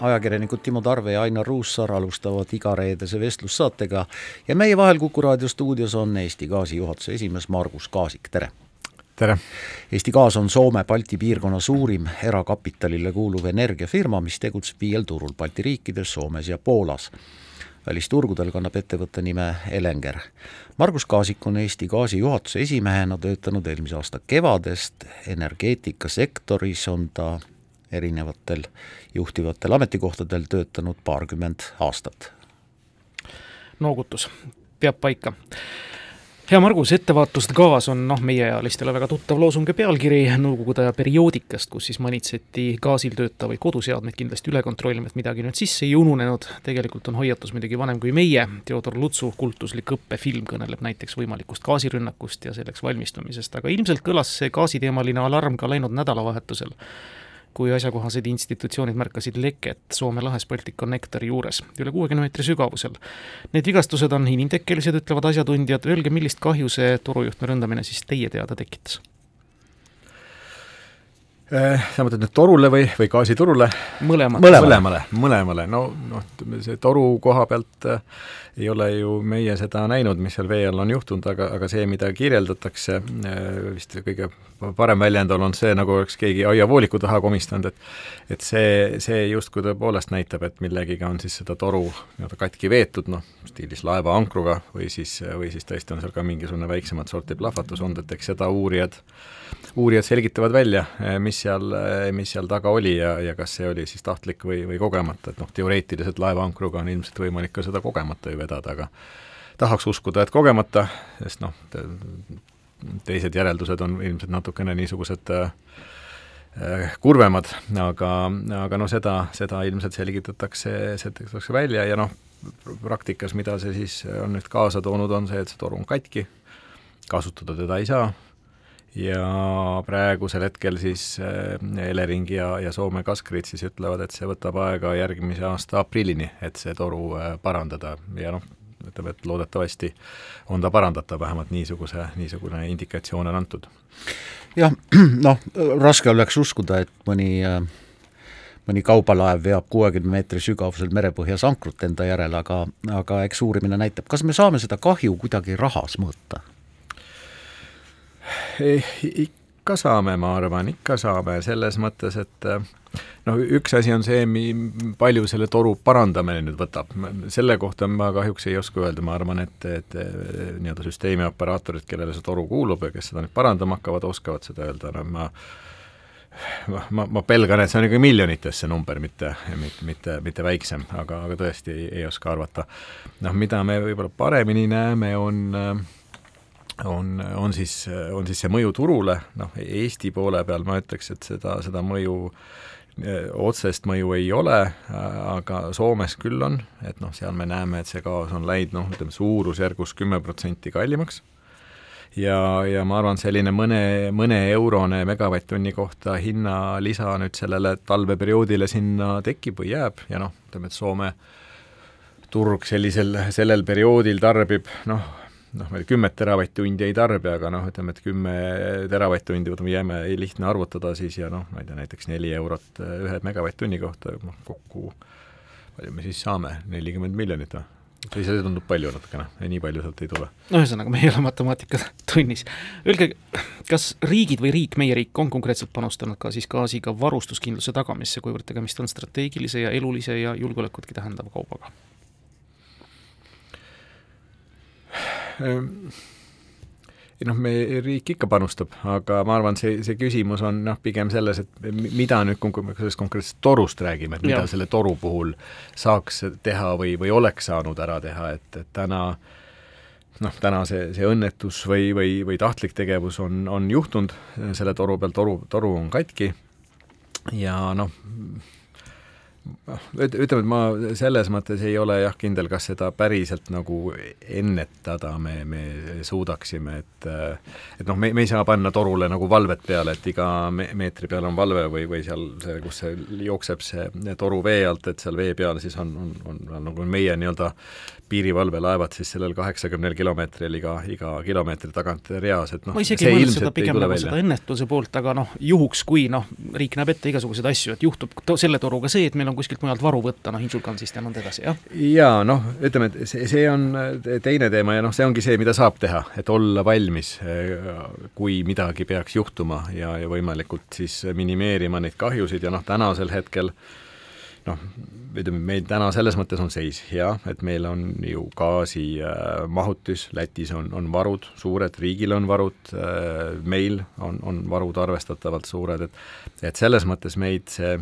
ajakirjanikud Timo Tarve ja Ainar Ruussaar alustavad igareedese vestlussaatega ja meie vahel Kuku raadio stuudios on Eesti Gaasi juhatuse esimees Margus Kaasik, tere! tere! Eesti Gaas on Soome-Balti piirkonna suurim erakapitalile kuuluv energiafirma, mis tegutseb viiel turul Balti riikides, Soomes ja Poolas. välisturgudel kannab ettevõtte nime Elenger. Margus Kaasik on Eesti Gaasi juhatuse esimehena töötanud eelmise aasta kevadest, energeetikasektoris on ta erinevatel juhtivatel ametikohtadel töötanud paarkümmend aastat. noogutus, peab paika hea Margus, ettevaatust gaas on noh, meieealistele väga tuttav loosung ja pealkiri Nõukogude aja perioodikast, kus siis manitseti gaasil töötavaid koduseadmeid kindlasti üle kontrollima, et midagi nüüd sisse ei ununenud. tegelikult on hoiatus muidugi vanem kui meie. Theodor Lutsu kultuslik õppefilm kõneleb näiteks võimalikust gaasirünnakust ja selleks valmistumisest, aga ilmselt kõlas see gaasiteemaline alarm ka läinud nädalavahetusel kui asjakohased institutsioonid märkasid leket Soome lahes Balticconnectori juures, üle kuuekümne meetri sügavusel. Need vigastused on inimtekkelised, ütlevad asjatundjad, öelge, millist kahju see torujuhtme ründamine siis teie teada tekitas? Äh, sa mõtled nüüd torule või, või gaasiturule? mõlemale. mõlemale, mõlemale, no noh, ütleme see toru koha pealt äh, ei ole ju meie seda näinud, mis seal vee all on juhtunud, aga, aga see, mida kirjeldatakse äh,, vist kõige parem väljend on see, nagu oleks keegi aiavooliku taha komistanud, et et see, see justkui tõepoolest näitab, et millegiga on siis seda toru nii-öelda katki veetud, noh, stiilis laeva ankruga või siis, või siis tõesti on seal ka mingisugune väiksemat sorti plahvatus olnud, et eks seda uurijad uurijad selgitavad välja, eh, mis seal, eh, mis seal taga oli ja, ja kas see oli siis tahtlik või, või kogemata, et noh, teoreetiliselt laevaankruga on ilmselt võimalik ka seda kogemata ju vedada, aga tahaks uskuda, et kogemata, sest noh te,, teised järeldused on ilmselt natukene niisugused äh, kurvemad, aga, aga no seda, seda ilmselt selgitatakse, selgitatakse välja ja noh, praktikas, mida see siis on nüüd kaasa toonud, on see, et see toru on katki, kasutada teda ei saa ja praegusel hetkel siis äh, Elering ja, ja Soome Gaskrid siis ütlevad, et see võtab aega järgmise aasta aprillini, et see toru äh, parandada ja noh, ütleme, et loodetavasti on ta parandatav, vähemalt niisuguse, niisugune indikatsioon on antud. jah, noh, raske oleks uskuda, et mõni äh mõni kaubalaev veab kuuekümne meetri sügavusel merepõhjas ankrut enda järel, aga, aga eks uurimine näitab, kas me saame seda kahju kuidagi rahas mõõta? Ikka saame, ma arvan, ikka saame, selles mõttes, et noh, üks asi on see, palju selle toru parandamine nüüd võtab, selle kohta ma kahjuks ei oska öelda, ma arvan, et, et nii-öelda süsteemi operaatorid, kellele see toru kuulub ja kes seda nüüd parandama hakkavad, oskavad seda öelda, no ma ma, ma, ma pelgan, et see on ikka miljonites see number, mitte, mitte, mitte, mitte väiksem, aga, aga tõesti ei, ei oska arvata. noh, mida me võib-olla paremini näeme, on äh, on, on siis, on siis see mõju turule, noh, Eesti poole peal ma ütleks, et seda, seda mõju, otsest mõju ei ole, aga Soomes küll on, et noh, seal me näeme, et see gaas on läinud noh, ütleme suurusjärgus kümme protsenti kallimaks. Ja, ja ma arvan, selline mõne, mõneeurone megavatt-tunni kohta hinnalisa nüüd sellele talveperioodile sinna tekib või jääb. Ja noh, ütleme, et Soome turg sellisel, sellel perioodil tarbib noh, noh, tea, kümmet teravatt-tundi ei tarbi, aga noh, ütleme, et kümme teravatt-tundi, võtame, jääme lihtne arvutada siis ja noh, ma ei tea, näiteks neli eurot äh, ühe megavatt-tunni kohta, noh kokku palju me siis saame, nelikümmend miljonit või? või see tundub palju natukene, nii palju sealt ei tule? no ühesõnaga, me ei ole matemaatikatunnis. Öelge, kas riigid või riik, meie riik, on konkreetselt panustanud ka siis gaasiga varustuskindluse tagamisse, kuivõrd tegemist on strateegilise ja elulise ja julgeolekutki tähendava kaubaga? Ei noh, meie riik ikka panustab, aga ma arvan, see, see küsimus on noh, pigem selles, et mida nüüd, kui me sellest konkreetsest torust räägime, et mida ja. selle toru puhul saaks teha või, või oleks saanud ära teha, et, et täna noh, täna see, see õnnetus või, või, või tahtlik tegevus on, on juhtunud selle toru peal, toru, toru on katki ja noh, ütleme, et ma selles mõttes ei ole jah kindel, kas seda päriselt nagu ennetada me, me suudaksime, et et noh, me, me ei saa panna torule nagu valvet peale, et iga me-, meetri peal on valve või, või seal see, kus see jookseb, see toru vee alt, et seal vee peal siis on, on, on, on nagu meie nii-öelda piirivalvelaevad siis sellel kaheksakümnel kilomeetril iga, iga kilomeetri tagant reas, et noh, ei mõelnud seda pigem nagu välja. seda ennetuse poolt, aga noh, juhuks, kui noh, riik näeb ette igasuguseid asju, et juhtub to selle toruga see, et meil on kuskilt mujalt varu võtta, noh, Inčukansist ja nõnda edasi, jah? jaa, noh, ütleme, et see, see on teine teema ja noh, see ongi see, mida saab teha, et olla valmis, kui midagi peaks juhtuma ja, ja võimalikult siis minimeerima neid kahjusid ja noh, tänasel hetkel noh, ütleme, meil täna selles mõttes on seis hea, et meil on ju gaasimahutis äh,, Lätis on, on varud suured, riigil on varud äh,, meil on, on varud arvestatavalt suured, et et selles mõttes meid see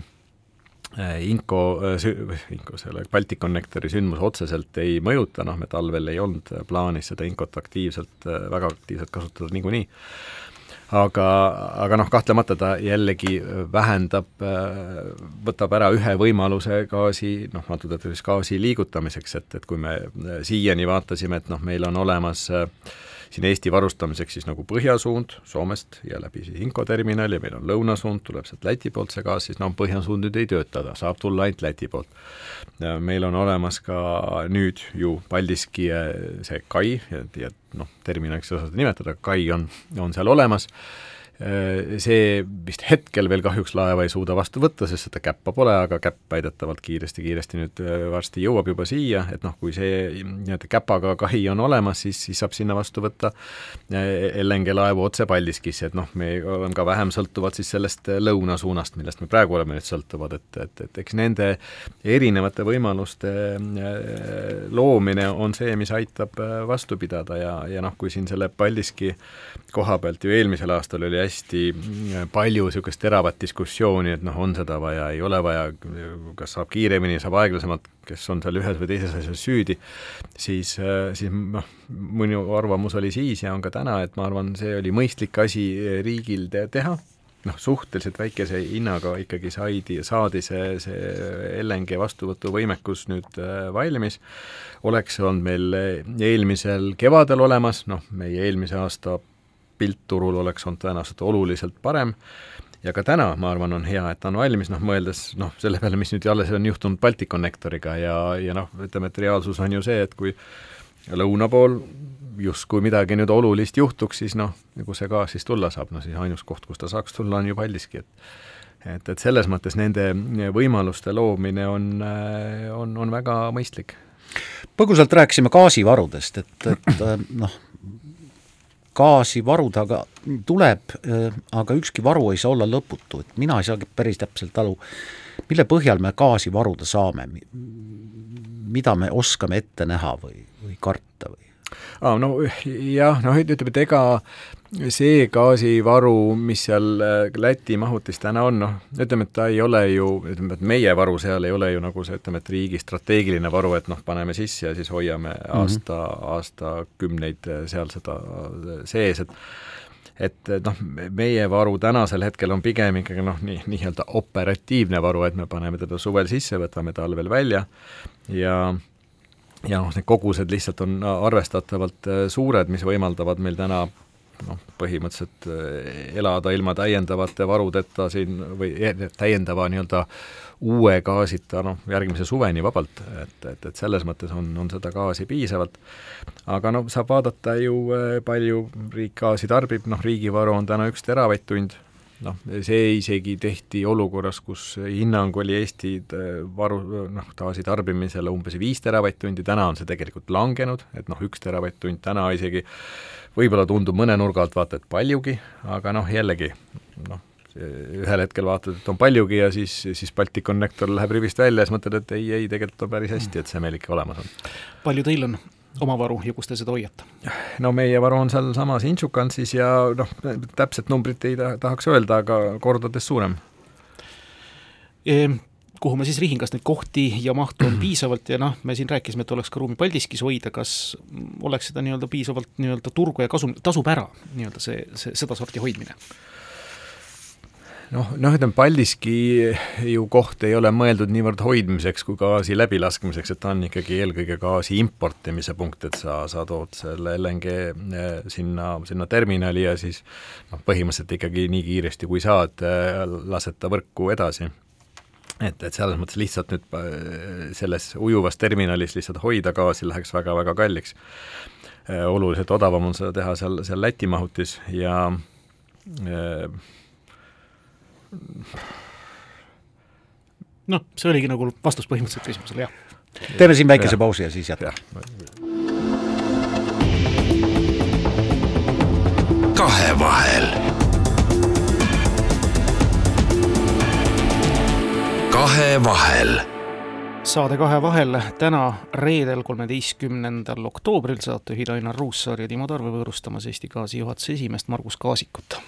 Inko äh,, Inko selle Balticconnectori sündmus otseselt ei mõjuta, noh, me talvel ei olnud plaanis seda Inkot aktiivselt, väga aktiivselt kasutada niikuinii aga, aga noh, kahtlemata ta jällegi vähendab, võtab ära ühe võimaluse gaasi, noh, antud hetkel siis gaasi liigutamiseks, et, et kui me siiani vaatasime, et noh, meil on olemas äh, siin Eesti varustamiseks siis nagu põhjasuund Soomest ja läbi siis Inko terminali, meil on lõunasuund, tuleb sealt Läti poolt see gaas, siis noh, põhjasuund nüüd ei tööta, ta saab tulla ainult Läti poolt. meil on olemas ka nüüd ju Paldiski äh, see kai ja, ja noh, terminaliks ei osa seda nimetada, kai on, on seal olemas see vist hetkel veel kahjuks laeva ei suuda vastu võtta, sest seda käppa pole, aga käpp väidetavalt kiiresti-kiiresti nüüd äh, varsti jõuab juba siia, et noh, kui see nii-öelda käpaga kahi on olemas, siis, siis saab sinna vastu võtta äh, LNG laevu otse Paldiskisse, et noh, me oleme ka vähem sõltuvad siis sellest lõunasuunast, millest me praegu oleme nüüd sõltuvad, et, et, et eks nende erinevate võimaluste loomine on see, mis aitab vastu pidada ja, ja noh, kui siin selle Paldiski koha pealt ju eelmisel aastal oli hästi palju niisugust teravat diskussiooni, et noh, on seda vaja, ei ole vaja, kas saab kiiremini, saab aeglasemalt, kes on seal ühes või teises asjas süüdi, siis, siis noh, minu arvamus oli siis ja on ka täna, et ma arvan, see oli mõistlik asi riigil te teha, noh, suhteliselt väikese hinnaga ikkagi saidi, saadi see, see LNG vastuvõtuvõimekus nüüd äh, valmis, oleks olnud meil eelmisel kevadel olemas, noh, meie eelmise aasta pilt turul oleks olnud tõenäoliselt oluliselt parem ja ka täna, ma arvan, on hea, et ta on valmis, noh, mõeldes noh, selle peale, mis nüüd alles on juhtunud Balticconnectoriga ja, ja noh, ütleme, et reaalsus on ju see, et kui lõuna pool justkui midagi nüüd olulist juhtuks, siis noh, nagu see gaas siis tulla saab, no siis ainus koht, kus ta saaks tulla, on ju Paldiski, et et, et selles mõttes nende võimaluste loomine on, on, on väga mõistlik. põgusalt rääkisime gaasivarudest, et, et noh, gaasi varuda aga tuleb, äh, aga ükski varu ei saa olla lõputu, et mina ei saagi päris täpselt aru, mille põhjal me gaasi varuda saame, mida me oskame ette näha või, või karta või? aa, no jah, noh, ütleme, et ega see gaasivaru, mis seal äh, Läti mahutis täna on, noh, ütleme, et ta ei ole ju, ütleme, et meie varu seal ei ole ju nagu see, ütleme, et riigi strateegiline varu, et noh, paneme sisse ja siis hoiame mm -hmm. aasta, aastakümneid seal seda sees, et et noh, meie varu tänasel hetkel on pigem ikkagi noh, nii, nii-öelda operatiivne varu, et me paneme teda suvel sisse, võtame talvel välja ja ja noh, need kogused lihtsalt on arvestatavalt äh, suured, mis võimaldavad meil täna noh, põhimõtteliselt äh, elada ilma täiendavate varudeta siin või e-, täiendava nii-öelda uue gaasita noh, järgmise suveni vabalt, et, et, et selles mõttes on, on seda gaasi piisavalt. aga noh, saab vaadata ju, äh, palju riik gaasi tarbib, noh, riigivaru on täna üks teravatt-tund noh, see isegi tehti olukorras, kus hinnang oli Eesti äh, varu, noh, gaasitarbimisele umbes viis teravatt-tundi, täna on see tegelikult langenud, et noh, üks teravatt-tund täna isegi võib-olla tundub mõne nurga alt vaata et paljugi, aga noh, jällegi noh, ühel hetkel vaatad, et on paljugi ja siis, siis Balticconnector läheb rivist välja ja siis mõtled, et ei, ei, tegelikult on päris hästi, et see meil ikka olemas on. palju teil on oma varu ja kus te seda hoiate? no meie varu on sealsamas Inčukansis ja noh, täpset numbrit ei tahaks öelda, aga kordades suurem e kuhu ma siis rihin, kas neid kohti ja mahtu on piisavalt ja noh, me siin rääkisime, et oleks ka ruumi Paldiskis hoida, kas oleks seda nii-öelda piisavalt nii-öelda turgu ja kasum, tasub ära nii-öelda see, see sedasorti hoidmine? Noh, noh ütleme Paldiski ju koht ei ole mõeldud niivõrd hoidmiseks kui gaasi läbilaskmiseks, et ta on ikkagi eelkõige gaasi importimise punkt, et sa, sa tood selle LNG eh, sinna, sinna terminali ja siis noh, põhimõtteliselt ikkagi nii kiiresti kui saad, eh, lased ta võrku edasi et, et selles mõttes lihtsalt nüüd eh, selles ujuvas terminalis lihtsalt hoida gaasi läheks väga-väga kalliks. oluliselt odavam on seda teha seal, seal Läti mahutis ja äh, noh, see oligi nagu vastus põhimõtteliselt küsimusele, jah. teeme siin väikese ja. pausi ja siis jätkame. kahevahel. kahevahel saade Kahe vahel täna reedel, kolmeteistkümnendal oktoobril saatejuhid Ainar Ruussaar ja Timo Tarve võõrustamas Eesti Gaasi juhatuse esimeest Margus Kaasikut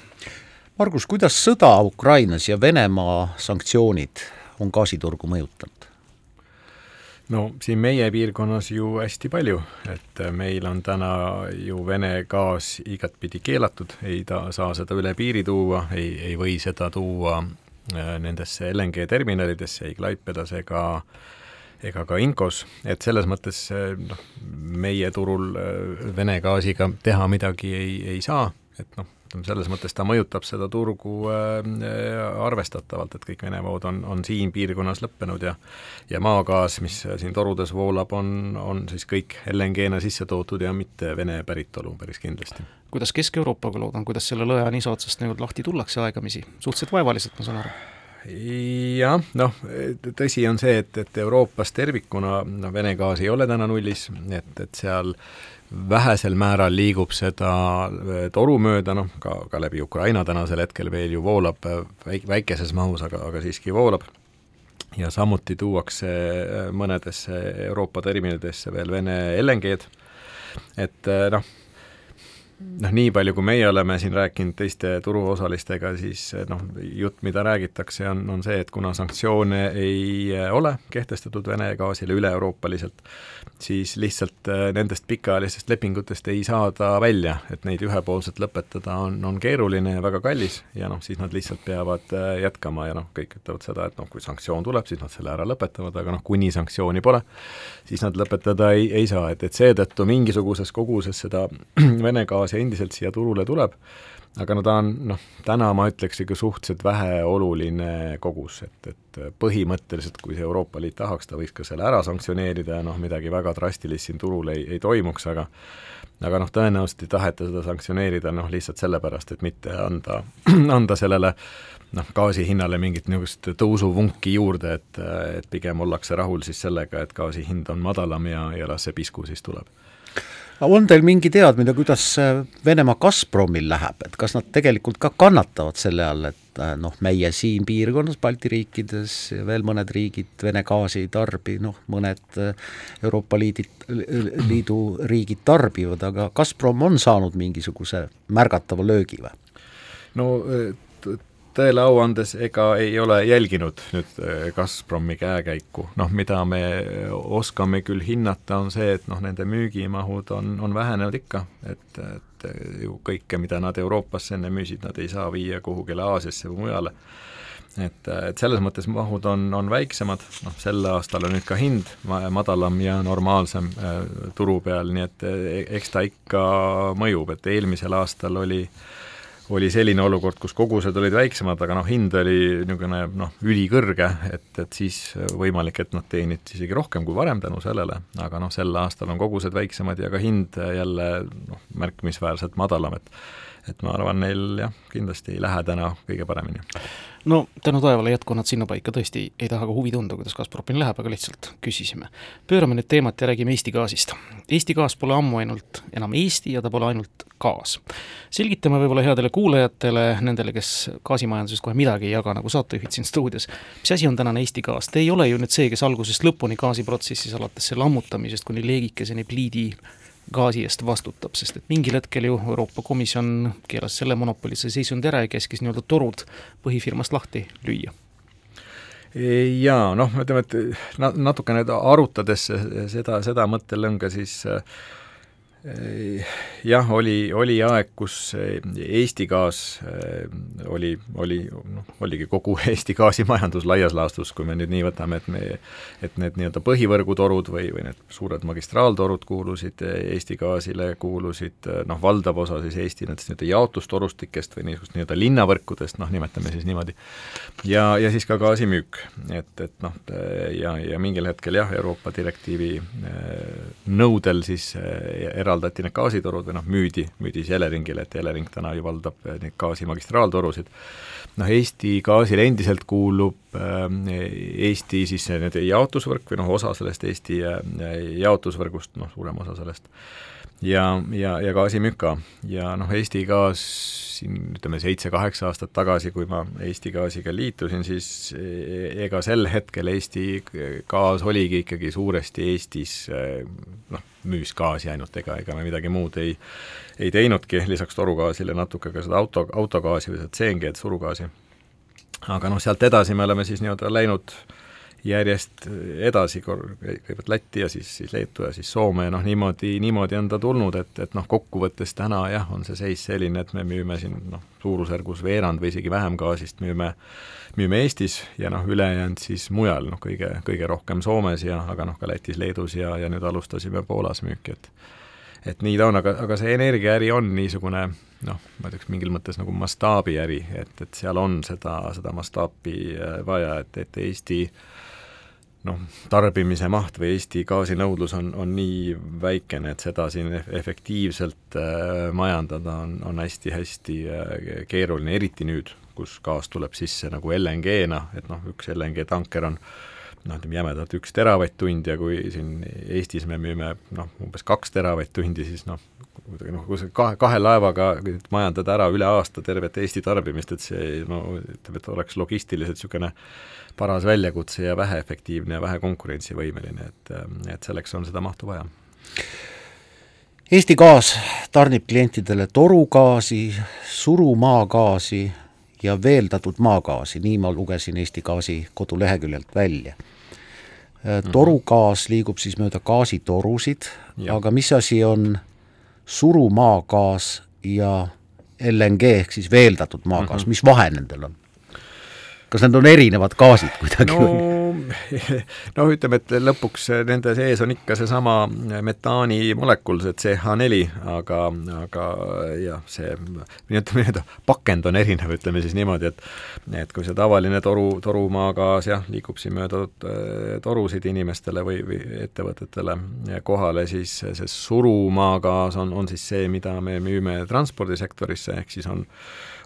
Margus, kuidas sõda Ukrainas ja Venemaa sanktsioonid on gaasiturgu mõjutanud? no siin meie piirkonnas ju hästi palju, et meil on täna ju Vene gaas igatpidi keelatud, ei ta saa seda üle piiri tuua, ei, ei või seda tuua äh, nendesse LNG terminalidesse ei Klaipedas ega ega ka Inkos, et selles mõttes äh, noh, meie turul äh, Vene gaasiga teha midagi ei, ei saa, et noh, ütleme, selles mõttes ta mõjutab seda turgu äh, arvestatavalt, et kõik Venevood on, on siin piirkonnas lõppenud ja ja maagaas, mis siin torudes voolab, on, on siis kõik LNG-na sisse toodud ja mitte Vene päritolu päris kindlasti. kuidas Kesk-Euroopaga lood on, kuidas selle lõe nisa otsast nüüd lahti tullakse aegamisi, suhteliselt vaevaliselt, ma saan aru? Jah, noh, tõsi on see, et, et Euroopas tervikuna noh, Vene gaas ei ole täna nullis, et, et seal vähesel määral liigub seda äh, toru mööda, noh, ka, ka läbi Ukraina tänasel hetkel veel ju voolab äh, väik-, väikeses mahus, aga, aga siiski voolab, ja samuti tuuakse äh, mõnedesse Euroopa terminalidesse veel Vene LNG-d, et noh, noh, nii palju, kui meie oleme siin rääkinud teiste turuosalistega, siis noh, jutt, mida räägitakse, on, on see, et kuna sanktsioone ei ole kehtestatud Vene gaasile üle-euroopaliselt, siis lihtsalt äh, nendest pikaajalistest lepingutest ei saada välja, et neid ühepoolselt lõpetada on, on keeruline ja väga kallis ja noh, siis nad lihtsalt peavad jätkama ja noh, kõik ütlevad seda, et noh, kui sanktsioon tuleb, siis nad selle ära lõpetavad, aga noh, kuni sanktsiooni pole, siis nad lõpetada ei, ei saa, et, et seetõttu mingisuguses koguses seda Vene gaasi endiselt siia turule tuleb. Aga no ta on noh, täna ma ütleks ikka suhteliselt väheoluline kogus, et, et põhimõtteliselt kui see Euroopa Liit tahaks, ta võiks ka selle ära sanktsioneerida ja noh, midagi väga drastilist siin turul ei, ei toimuks, aga aga noh, tõenäoliselt ei taheta seda sanktsioneerida noh, lihtsalt sellepärast, et mitte anda, anda sellele noh, gaasi hinnale mingit niisugust tõusuvunki juurde, et, et pigem ollakse rahul siis sellega, et gaasi hind on madalam ja, ja las see pisku siis tuleb on teil mingi teadmine, kuidas Venemaa Gazpromil läheb, et kas nad tegelikult ka kannatavad selle all, et äh, noh, meie siin piirkonnas, Balti riikides ja veel mõned riigid Vene gaasi ei tarbi, noh, mõned äh, Euroopa Liidid, Liidu riigid tarbivad, aga Gazprom on saanud mingisuguse märgatava löögi või? no tõele au andes, ega ei ole jälginud nüüd äh, Gazpromi käekäiku, noh, mida me oskame küll hinnata, on see, et noh, nende müügimahud on, on vähenenud ikka, et, et ju kõike, mida nad Euroopasse enne müüsid, nad ei saa viia kuhugile Aasiasse või mujale. et, et selles mõttes mahud on, on väiksemad, noh, sel aastal on nüüd ka hind madalam ja normaalsem äh, turu peal, nii et eks ta ikka mõjub, et eelmisel aastal oli äh, oli selline olukord, kus kogused olid väiksemad, aga noh, hind oli niisugune noh, ülikõrge, et, et siis võimalik, et nad teenid isegi rohkem kui varem tänu sellele, aga noh, sel aastal on kogused väiksemad ja ka hind jälle noh, märkimisväärselt madalam, et et ma arvan, neil jah, kindlasti ei lähe täna kõige paremini no tänu taevale jätku nad sinnapaika, tõesti ei taha ka huvi tunda, kuidas Gazpromil läheb, aga lihtsalt küsisime. pöörame nüüd teemat ja räägime Eesti gaasist. Eesti gaas pole ammu ainult enam Eesti ja ta pole ainult gaas. selgitame võib-olla headele kuulajatele, nendele, kes gaasimajandusest kohe midagi ei jaga, nagu saatejuhid siin stuudios, mis asi on tänane Eesti gaas, te ei ole ju nüüd see, kes algusest lõpuni gaasiprotsessis, alates selle ammutamisest kuni leegikeseni pliidi gaasi eest vastutab, sest et mingil hetkel ju Euroopa Komisjon keelas selle monopolise seisundi ära ja käskis nii-öelda torud põhifirmast lahti lüüa. Jaa, noh, ütleme, et natukene arutades seda, seda mõttelõnga, siis jah, oli, oli aeg, kus Eesti gaas oli, oli noh, oligi kogu Eesti gaasimajandus laias laastus, kui me nüüd nii võtame, et me, et need nii-öelda põhivõrgutorud või, või need suured magistraaltorud kuulusid Eesti gaasile, kuulusid noh, valdav osa siis Eesti nendest nii-öelda jaotustorustikest või niisugust nii-öelda linnavõrkudest, noh, nimetame siis niimoodi. ja, ja siis ka gaasimüük, et, et noh, ja, ja mingil hetkel jah, Euroopa direktiivi nõudel siis era eraldati need gaasitorud või noh, müüdi, müüdi siis Eleringile, et Elering täna ju valdab eh, neid gaasimagistraaltorusid. noh, Eesti gaasile endiselt kuulub äh, Eesti siis nende jaotusvõrk või noh, osa sellest Eesti äh, jaotusvõrgust, noh, suurem osa sellest, ja, ja, ja gaasimüük ka. ja noh, Eesti gaas siin ütleme seitse-kaheksa aastat tagasi, kui ma Eesti gaasiga liitusin, siis e-, ega sel hetkel Eesti gaas oligi ikkagi suuresti Eestis noh, müüs gaasi ainult, ega, ega me midagi muud ei, ei teinudki, lisaks torugaasile natuke ka seda auto, autogaasi või seda CNG-d, surugaasi. aga noh, sealt edasi me oleme siis nii-öelda läinud järjest edasi, kõigepealt Lätti ja siis, siis Leetu ja siis Soome ja noh, niimoodi, niimoodi on ta tulnud, et, et noh, kokkuvõttes täna jah, on see seis selline, et me müüme siin noh, suurusjärgus veerand või isegi vähem gaasist müüme müüme Eestis ja noh, ülejäänud siis mujal, noh kõige, kõige rohkem Soomes ja aga noh, ka Lätis, Leedus ja, ja nüüd alustasime Poolas müüki, et et nii ta on, aga, aga see energiaäri on niisugune noh, ma ütleks mingil mõttes nagu mastaabiäri, et, et seal on seda, seda mastaapi äh, vaja, et, et Eesti noh, tarbimise maht või Eesti gaasinõudlus on, on nii väikene, et seda siin efektiivselt äh, majandada on, on hästi-hästi äh, keeruline, eriti nüüd, kus gaas tuleb sisse nagu LNG-na, et noh, üks LNG tanker on noh, ütleme jämedalt üks teravatt-tund ja kui siin Eestis me müüme noh, umbes kaks teravatt-tundi, siis noh, kuidagi noh, kui sa kahe, kahe laevaga majandada ära üle aasta tervet Eesti tarbimist, et see no ütleme, et oleks logistiliselt niisugune paras väljakutse ja väheefektiivne ja vähe konkurentsivõimeline, et, et selleks on seda mahtu vaja. Eesti Gaas tarnib klientidele torugaasi, surumaagaasi ja veeldatud maagaasi, nii ma lugesin Eesti Gaasi koduleheküljelt välja. Mhm. torugaas liigub siis mööda gaasitorusid, aga mis asi on surumaagaas ja LNG ehk siis veeldatud maagaas mm, -hmm. mis vahe nendel on? Kas need on erinevad gaasid kuidagi no, või? no ütleme, et lõpuks nende sees on ikka seesama metaani molekul, see CH4, aga, aga jah, see, ütleme nii-öelda pakend on erinev, ütleme siis niimoodi, et et kui see tavaline toru, torumaagaas jah, liigub siin mööda äh, torusid inimestele või, või ettevõtetele kohale, siis see surumaagaas on, on siis see, mida me müüme transpordisektorisse, ehk siis on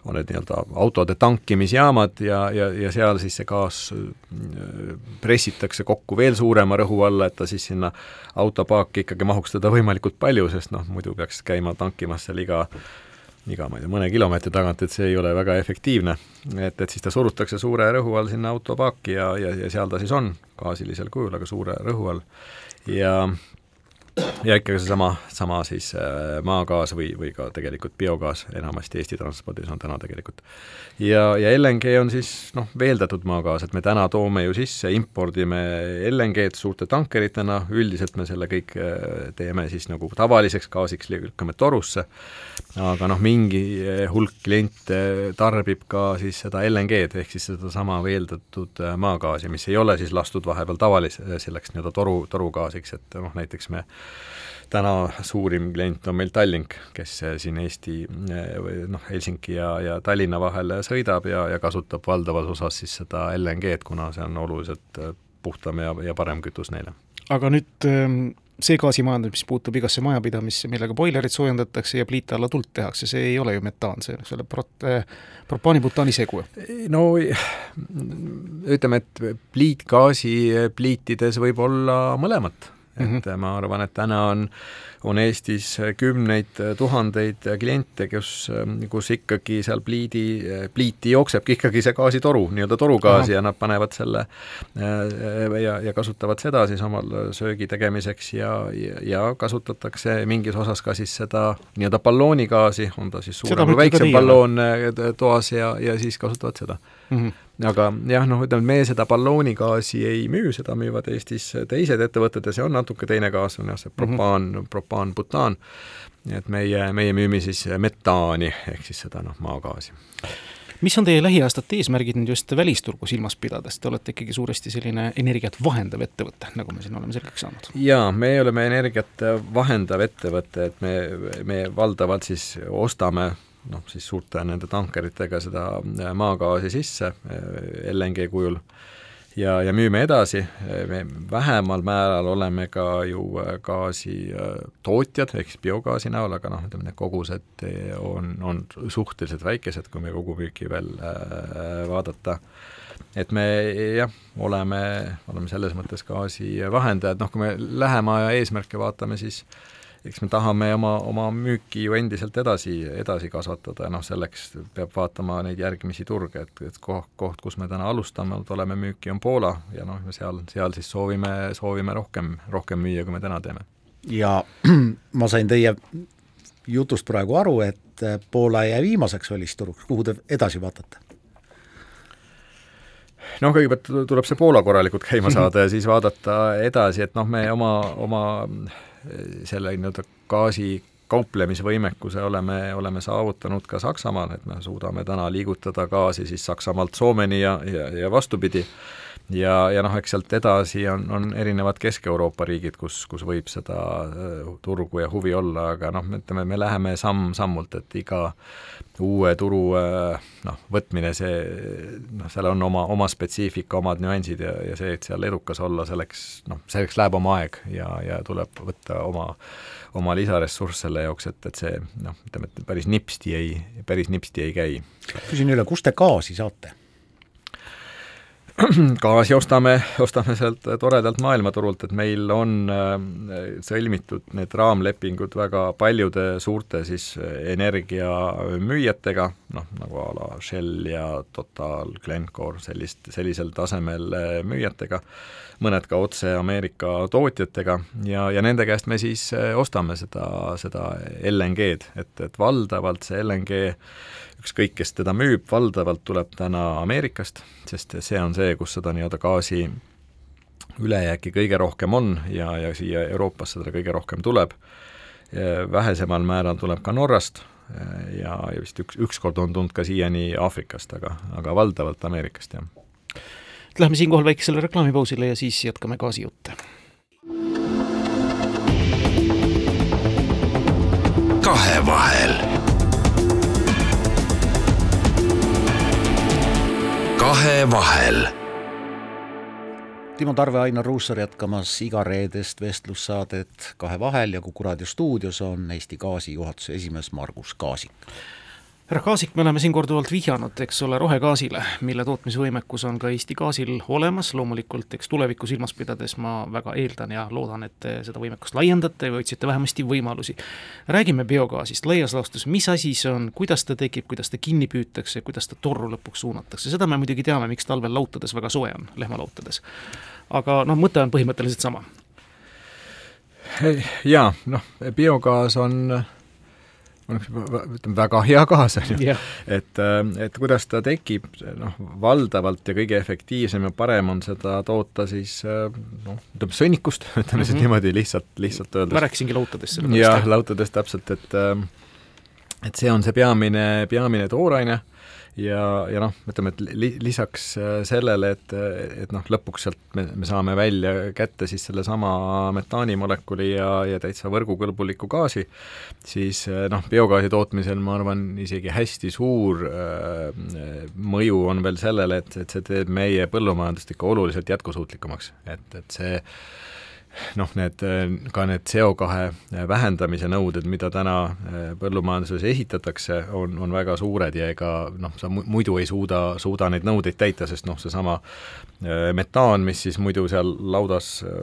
on need nii-öelda autode tankimisjaamad ja, ja, ja seal siis see gaas äh, pressitakse kokku veel suurema rõhu alla, et ta siis sinna autopaaki ikkagi mahuks teda võimalikult palju, sest noh, muidu peaks käima tankimas seal iga iga, ma ei tea, mõne kilomeetri tagant, et see ei ole väga efektiivne. et, et siis ta surutakse suure rõhu all sinna autopaaki ja, ja, ja seal ta siis on, gaasilisel kujul, aga suure rõhu all. ja ja ikkagi seesama, sama siis äh, maagaas või, või ka tegelikult biogaas, enamasti Eesti transpordis on täna tegelikult. ja, ja LNG on siis noh, veeldatud maagaas, et me täna toome ju sisse, impordime LNG-d suurte tankeritena, üldiselt me selle kõik äh, teeme siis nagu tavaliseks gaasiks, lükkame torusse, aga noh, mingi äh, hulk kliente tarbib ka siis seda LNG-d, ehk siis sedasama veeldatud maagaasi, mis ei ole siis lastud vahepeal tavalise, selleks nii-öelda toru, torugaasiks, et noh, näiteks me täna suurim klient on meil Tallink, kes siin Eesti või noh, Helsingi ja, ja Tallinna vahel sõidab ja, ja kasutab valdavas osas siis seda LNG-d, kuna see on oluliselt puhtam ja, ja parem kütus neile. aga nüüd ähm, see gaasimajandus, mis puutub igasse majapidamisse, millega boilerid soojendatakse ja pliite alla tuld tehakse, see ei ole ju metaan, see on selle prot-, äh, propaani-butaani segu. no ütleme, et pliitgaasi pliitides võib olla mõlemat et mm -hmm. ma arvan, et täna on, on Eestis kümneid tuhandeid kliente, kus, kus ikkagi seal pliidi, pliiti jooksebki ikkagi see gaasitoru, nii-öelda torugaasi ja nad panevad selle äh, ja, ja kasutavad seda siis omal söögi tegemiseks ja, ja, ja kasutatakse mingis osas ka siis seda nii-öelda balloonigaasi, on ta siis suurem või väiksem balloon äh, toas ja, ja siis kasutavad seda mm. -hmm aga jah, noh, ütleme, meie seda balloonigaasi ei müü, seda müüvad Eestis teised ettevõtted ja see on natuke teine gaas, on jah, see propaan mm, -hmm. propaan, butaan, nii et meie, meie müüme siis metaani, ehk siis seda noh, maagaasi mis on teie lähiaastate eesmärgid nüüd just välisturgu silmas pidades, te olete ikkagi suuresti selline energiat vahendav ettevõte, nagu me siin oleme selgeks saanud? jaa, me oleme energiat vahendav ettevõte, et me, me valdavalt siis ostame noh, siis suurte nende tankeritega seda äh, maagaasi sisse äh, LNG kujul. Ja, ja müüme edasi, me vähemal määral oleme ka ju äh, gaasitootjad, ehk siis biogaasi näol, aga noh, ütleme need kogused on, on suhteliselt väikesed, kui me kogumüüki veel vaadata. et me jah, oleme, oleme selles mõttes gaasi vahendajad, noh kui me lähema aja eesmärke vaatame, siis äh, eks me tahame oma, oma müüki ju endiselt edasi, edasi kasvatada ja noh, selleks peab vaatama neid järgmisi turge, et, et koht, koht, kus me täna alustame, oleme müüki, on Poola ja noh, seal, seal siis soovime, soovime rohkem, rohkem müüa, kui me täna teeme. ja ma sain teie jutust praegu aru, et Poola jää viimaseks välisturuks, kuhu te edasi vaatate? noh, kõigepealt tuleb see Poola korralikult käima saada ja siis vaadata edasi, et noh, me oma, oma selle nii-öelda gaasi kauplemisvõimekuse oleme, oleme saavutanud ka Saksamaal, et me suudame täna liigutada gaasi siis Saksamaalt Soomeni ja, ja, ja vastupidi ja, ja noh, eks sealt edasi on, on erinevad Kesk-Euroopa riigid, kus, kus võib seda äh, turgu ja huvi olla, aga noh, ütleme, me läheme samm-sammult, et iga uue turu äh, noh, võtmine, see noh, seal on oma, oma spetsiifika, omad nüansid ja, ja see, et seal edukas olla, selleks noh, selleks läheb oma aeg ja, ja tuleb võtta oma oma lisaressurss selle jaoks, et, et see noh, ütleme, et päris nipsti ei, päris nipsti ei käi. küsin üle, kust te gaasi saate? gaasi ostame, ostame sealt toredalt maailmaturult, et meil on äh, sõlmitud need raamlepingud väga paljude suurte siis energiamüüjatega, noh, nagu a la Shell ja Total, Glencore, sellist, sellisel tasemel äh, müüjatega, mõned ka otse Ameerika tootjatega ja, ja nende käest me siis äh, ostame seda, seda LNG-d, et, et valdavalt see LNG ükskõik, kes teda müüb, valdavalt tuleb täna Ameerikast, sest see on see, kus seda nii-öelda gaasi ülejääki kõige rohkem on ja, ja siia Euroopasse teda kõige rohkem tuleb. vähesemal määral tuleb ka Norrast ja, ja vist üks, ükskord on tulnud ka siiani Aafrikast, aga, aga valdavalt Ameerikast, jah. Läheme siinkohal väikesele reklaamipausile ja siis jätkame gaasijutte. kahevahel kahevahel. Timo Tarve, Ainar Ruussaar jätkamas igareedest vestlussaadet Kahevahel ja Kuku raadio stuudios on Eesti Gaasi juhatuse esimees Margus Kaasik härra Kaasik, me oleme siin korduvalt vihjanud, eks ole, rohegaasile, mille tootmisvõimekus on ka Eesti Gaasil olemas, loomulikult eks tulevikku silmas pidades ma väga eeldan ja loodan, et te seda võimekust laiendate või otsite vähemasti võimalusi. räägime biogaasist laias laastus, mis asi see on, kuidas ta tekib, kuidas ta kinni püütakse, kuidas ta torru lõpuks suunatakse, seda me muidugi teame, miks talvel lautades väga soe on, lehmalautades. aga noh, mõte on põhimõtteliselt sama. jaa, noh, biogaas on on üks, ütleme, väga hea kaas, on ju. et, äh, et kuidas ta tekib, noh, valdavalt ja kõige efektiivsem ja parem on seda toota siis äh, noh, ütleme sõnnikust, ütleme mm -hmm. siis mhm. niimoodi lihtsalt, lihtsalt öeldes. ma rääkisingi lautadest. jah, lautadest täpselt, et äh, et see on see peamine, peamine tooraine ja, ja noh, ütleme, et li, lisaks äh, sellele, et, et noh, lõpuks sealt me, me saame välja kätte siis sellesama metaanimolekuli ja, ja täitsa võrgukõlbuliku gaasi, siis äh, noh, biogaasi tootmisel ma arvan, isegi hästi suur äh, mõju on veel sellele, et, et see teeb meie põllumajandust ikka oluliselt jätkusuutlikumaks, et, et see noh, need, ka need CO2 vähendamise nõuded, mida täna äh, põllumajanduses esitatakse, on, on väga suured ja ega noh, sa muidu ei suuda, suuda neid nõudeid täita, sest noh, seesama äh, metaan, mis siis muidu seal laudas äh,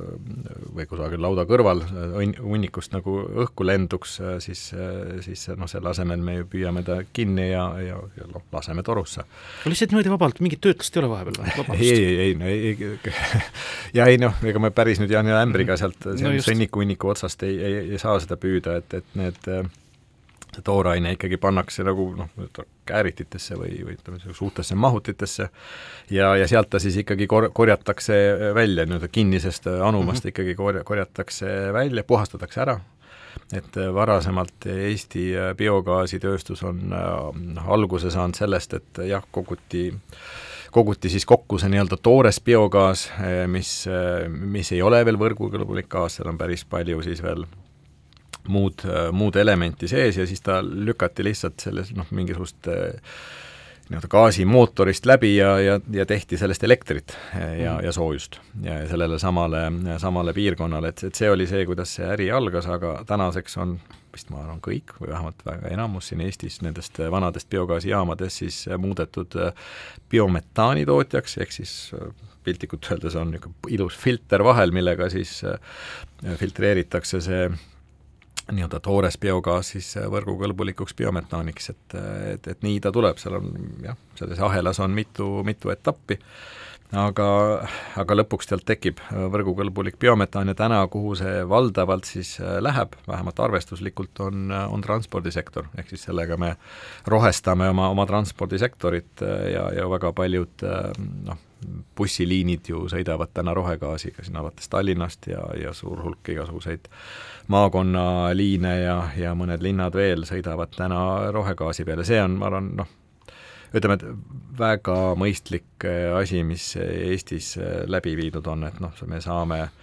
või kusagil lauda kõrval hunnikust nagu õhku lenduks, siis, siis noh, selle asemel me ju püüame ta kinni ja, ja, ja noh, laseme torusse. lihtsalt niimoodi vabalt, mingit töötlust ei ole vahepeal või? ei, ei, ei, no ei, ja ei noh, ega me päris nüüd jah, ämbri ämbriga sealt no sõnniku-hunniku otsast ei, ei, ei saa seda püüda, et, et need see tooraine ikkagi pannakse nagu noh, käärititesse või, või ütleme, suurtesse mahutitesse ja, ja sealt ta siis ikkagi kor-, korjatakse välja, nii-öelda kinnisest anumast mm -hmm. ikkagi korja-, korjatakse välja, puhastatakse ära, et varasemalt Eesti biogaasitööstus on noh, alguse saanud sellest, et jah, koguti koguti siis kokku see nii-öelda toores biogaas, mis, mis ei ole veel võrgukõlbulik gaas, seal on päris palju siis veel muud, muud elementi sees ja siis ta lükati lihtsalt selles noh, mingisugust nii-öelda gaasimootorist läbi ja, ja, ja tehti sellest elektrit ja, ja soojust. Ja sellele samale, samale piirkonnale, et, et see oli see, kuidas see äri algas, aga tänaseks on vist ma arvan, kõik või vähemalt väga enamus siin Eestis nendest vanadest biogaasijaamadest siis muudetud biometaani tootjaks, ehk siis piltlikult öeldes on niisugune ilus filter vahel, millega siis filtreeritakse see nii-öelda toores biogaas siis äh, võrgukõlbulikuks biometaaniks, et, et, et nii ta tuleb, seal on jah, selles ahelas on mitu, mitu etappi, aga, aga lõpuks sealt tekib äh, võrgukõlbulik biometaan ja täna, kuhu see valdavalt siis äh, läheb, vähemalt arvestuslikult, on, on transpordisektor, ehk siis sellega me rohestame oma, oma transpordisektorit ja, ja väga paljud noh, bussiliinid ju sõidavad täna rohegaasiga siin alates Tallinnast ja, ja suur hulk igasuguseid maakonnaliine ja, ja mõned linnad veel sõidavad täna rohegaasi peale, see on, ma arvan, noh, ütleme, et väga mõistlik asi, mis Eestis läbi viidud on, et noh, me saame äh,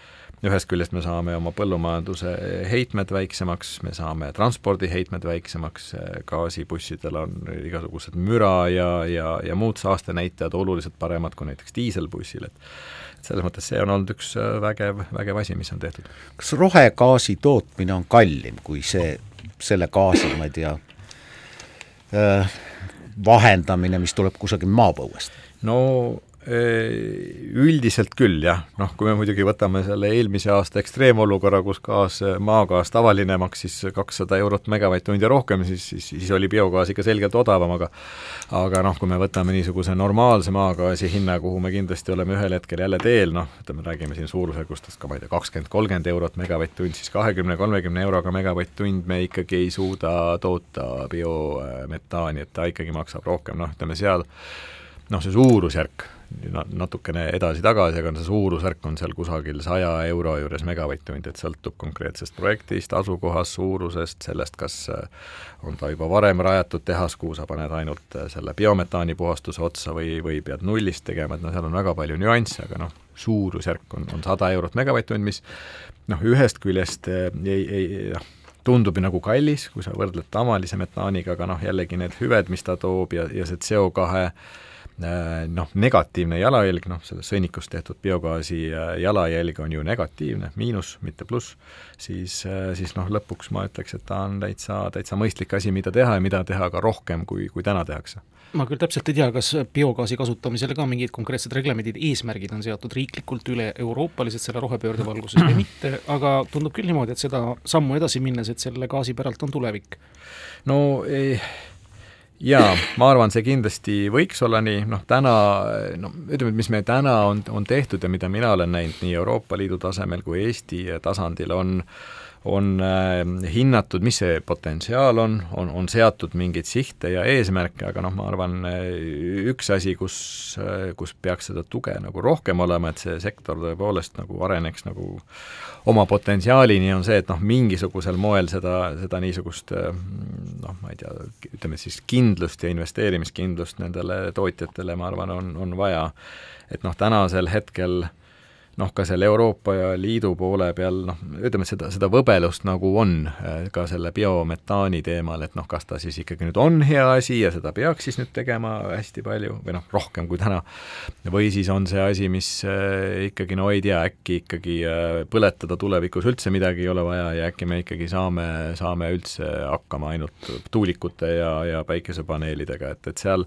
ühest küljest me saame oma põllumajanduse heitmed väiksemaks, me saame transpordiheitmed väiksemaks, gaasibussidel on igasugused müra ja, ja, ja muud saastenäitajad oluliselt paremad kui näiteks diiselbussil, et selles mõttes see on olnud üks vägev, vägev asi, mis on tehtud. kas rohegaasi tootmine on kallim kui see, selle gaasi, ma ei tea, vahendamine, mis tuleb kusagil maapõuest? no Üldiselt küll jah, noh kui me muidugi võtame selle eelmise aasta ekstreemolukorra, kus gaas, maagaas tavaline maksis kakssada eurot megavatt-tund ja rohkem, siis, siis, siis oli biogaas ikka selgelt odavam, aga aga noh, kui me võtame niisuguse normaalse maagaasi hinna, kuhu me kindlasti oleme ühel hetkel jälle teel, noh, ütleme, räägime siin suurusjärgustest ka ma ei tea, kakskümmend, kolmkümmend eurot megavatt-tund, siis kahekümne, kolmekümne euroga megavatt-tund me ikkagi ei suuda toota biometaani, et ta ikkagi maksab rohkem, noh, ütleme seal noh, see suurusjärk natukene edasi-tagasi, aga see suurusvärk on seal kusagil saja euro juures megavatt-tund, et sõltub konkreetsest projektist, asukohast, suurusest, sellest, kas äh, on ta juba varem rajatud tehas, kuhu sa paned ainult äh, selle biometaani puhastuse otsa või, või pead nullist tegema, et noh, seal on väga palju nüansse, aga noh, suurusjärk on, on sada eurot megavatt-tund, mis noh, ühest küljest äh, ei, ei noh, tundub ju nagu kallis, kui sa võrdled tavalise metaaniga, aga noh, jällegi need hüved, mis ta toob ja, ja see CO2 Äh, noh, negatiivne jalajälg, noh, selles sõnnikust tehtud biogaasi äh, jalajälg on ju negatiivne, miinus, mitte pluss, siis, äh, siis noh, lõpuks ma ütleks, et ta on täitsa, täitsa mõistlik asi, mida teha ja mida teha ka rohkem, kui, kui täna tehakse ma küll täpselt ei tea, kas biogaasi kasutamisele ka mingid konkreetsed reglemendid, eesmärgid on seatud riiklikult üle-euroopaliselt selle rohepöörde valguses või mitte, aga tundub küll niimoodi, et seda sammu edasi minnes, et selle gaasi päralt on tulevik. no ei jaa, ma arvan, see kindlasti võiks olla nii, noh täna, no ütleme, et mis me täna on, on tehtud ja mida mina olen näinud nii Euroopa Liidu tasemel kui Eesti tasandil, on on äh, hinnatud, mis see potentsiaal on, on, on seatud mingeid sihte ja eesmärke, aga noh, ma arvan, üks asi, kus, kus peaks seda tuge nagu rohkem olema, et see sektor tõepoolest nagu areneks nagu oma potentsiaalini, on see, et noh, mingisugusel moel seda, seda niisugust noh, ma ei tea, ütleme siis kindlust ja investeerimiskindlust nendele tootjatele, ma arvan, on, on vaja. et noh, tänasel hetkel äh, noh, ka selle Euroopa Liidu poole peal noh, ütleme, et seda, seda võbelust nagu on äh, ka selle biometaani teemal, et noh, kas ta siis ikkagi nüüd on hea asi ja seda peaks siis nüüd tegema hästi palju või noh, rohkem kui täna, või siis on see asi, mis äh, ikkagi no ei tea, äkki ikkagi äh, põletada tulevikus üldse midagi ei ole vaja ja äkki me ikkagi saame, saame üldse hakkama ainult tuulikute ja, ja päikesepaneelidega, et, et seal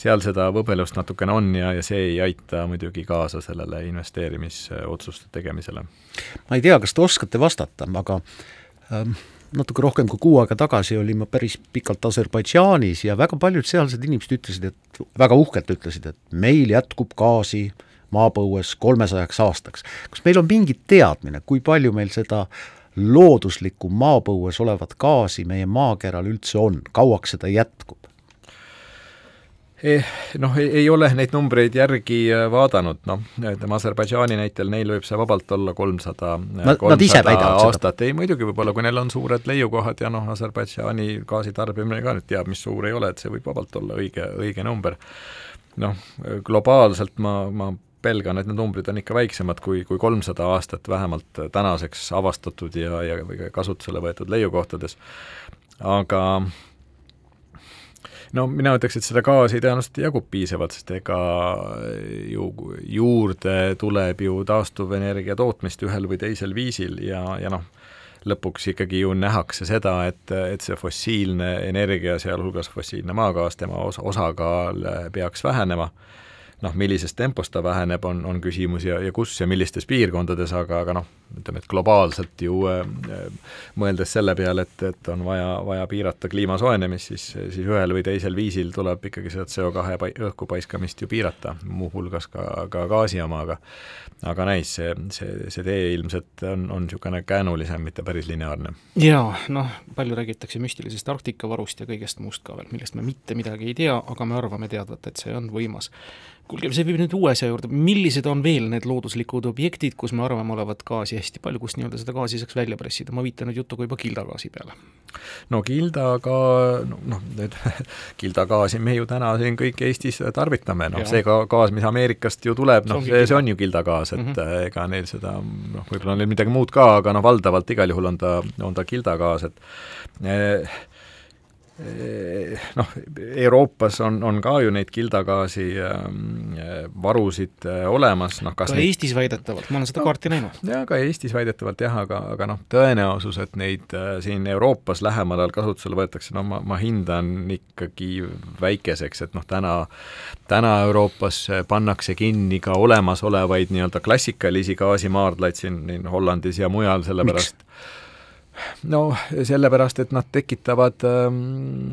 seal seda võbelust natukene on ja, ja see ei aita muidugi kaasa sellele investeerimisotsuste tegemisele. ma ei tea, kas te oskate vastata, aga ähm, natuke rohkem kui kuu aega tagasi olin ma päris pikalt Aserbaidžaanis ja väga paljud sealsed inimesed ütlesid, et väga uhkelt ütlesid, et meil jätkub gaasi maapõues kolmesajaks aastaks. kas meil on mingi teadmine, kui palju meil seda looduslikku maapõues olevat gaasi meie maakeral üldse on, kauaks seda jätkub? Eh, noh, ei ole neid numbreid järgi äh, vaadanud, noh, ütleme Aserbaidžaani näitel, neil võib see vabalt olla kolmsada, kolmsada aastat, ei muidugi võib-olla, kui neil on suured leiukohad ja noh, Aserbaidžaani gaasitarbimine ka nüüd teab, mis suur ei ole, et see võib vabalt olla õige, õige number. noh, globaalselt ma, ma pelgan, et need numbrid on ikka väiksemad kui, kui kolmsada aastat vähemalt tänaseks avastatud ja, ja kasutusele võetud leiukohtades, aga no mina ütleks, et seda gaasi tõenäoliselt jagub piisavalt, sest ega ju juurde tuleb ju taastuvenergia tootmist ühel või teisel viisil ja, ja noh, lõpuks ikkagi ju nähakse seda, et, et see fossiilne energia, sealhulgas fossiilne maagaas, tema os-, osakaal peaks vähenema noh, millises tempos ta väheneb, on, on küsimus ja, ja kus ja millistes piirkondades, aga, aga noh, ütleme, et globaalselt ju äh, mõeldes selle peale, et, et on vaja, vaja piirata kliima soojenemist, siis, siis ühel või teisel viisil tuleb ikkagi seda CO2 pai-, õhku paiskamist ju piirata, muuhulgas ka, ka gaasi omaga. aga näis, see, see, see tee ilmselt on, on niisugune käänulisem, mitte päris lineaarne. jaa, noh, palju räägitakse müstilisest Arktika varust ja kõigest muust ka veel, millest me mitte midagi ei tea, aga me arvame teadvat, et see on võimas kuulge, see viib nüüd uue asja juurde, millised on veel need looduslikud objektid, kus me arvame olevat gaasi hästi palju, kust nii-öelda seda gaasi saaks välja pressida, ma viitan nüüd jutuga juba kildagaasi peale. no kildaga, noh, nüüd kildagaasi me ju täna siin kõik Eestis tarvitame, noh, see ka gaas, mis Ameerikast ju tuleb, noh, see, see on ju kildagaas, et mm -hmm. ega neil seda, noh, võib-olla on neil midagi muud ka, aga noh, valdavalt igal juhul on ta, on ta kildagaas, et eh, noh, Euroopas on, on ka ju neid kildagaasi ähm, varusid äh, olemas, noh kas ka neid... Eestis väidetavalt, ma olen seda kaarti näinud. jaa, ka Eestis väidetavalt jah, aga, aga noh, tõenäosus, et neid äh, siin Euroopas lähemal ajal kasutusele võetakse, no ma, ma hindan ikkagi väikeseks, et noh, täna, täna Euroopas pannakse kinni ka olemasolevaid nii-öelda klassikalisi gaasimaardlaid siin, siin Hollandis ja mujal, sellepärast Miks? No sellepärast, et nad tekitavad ähm,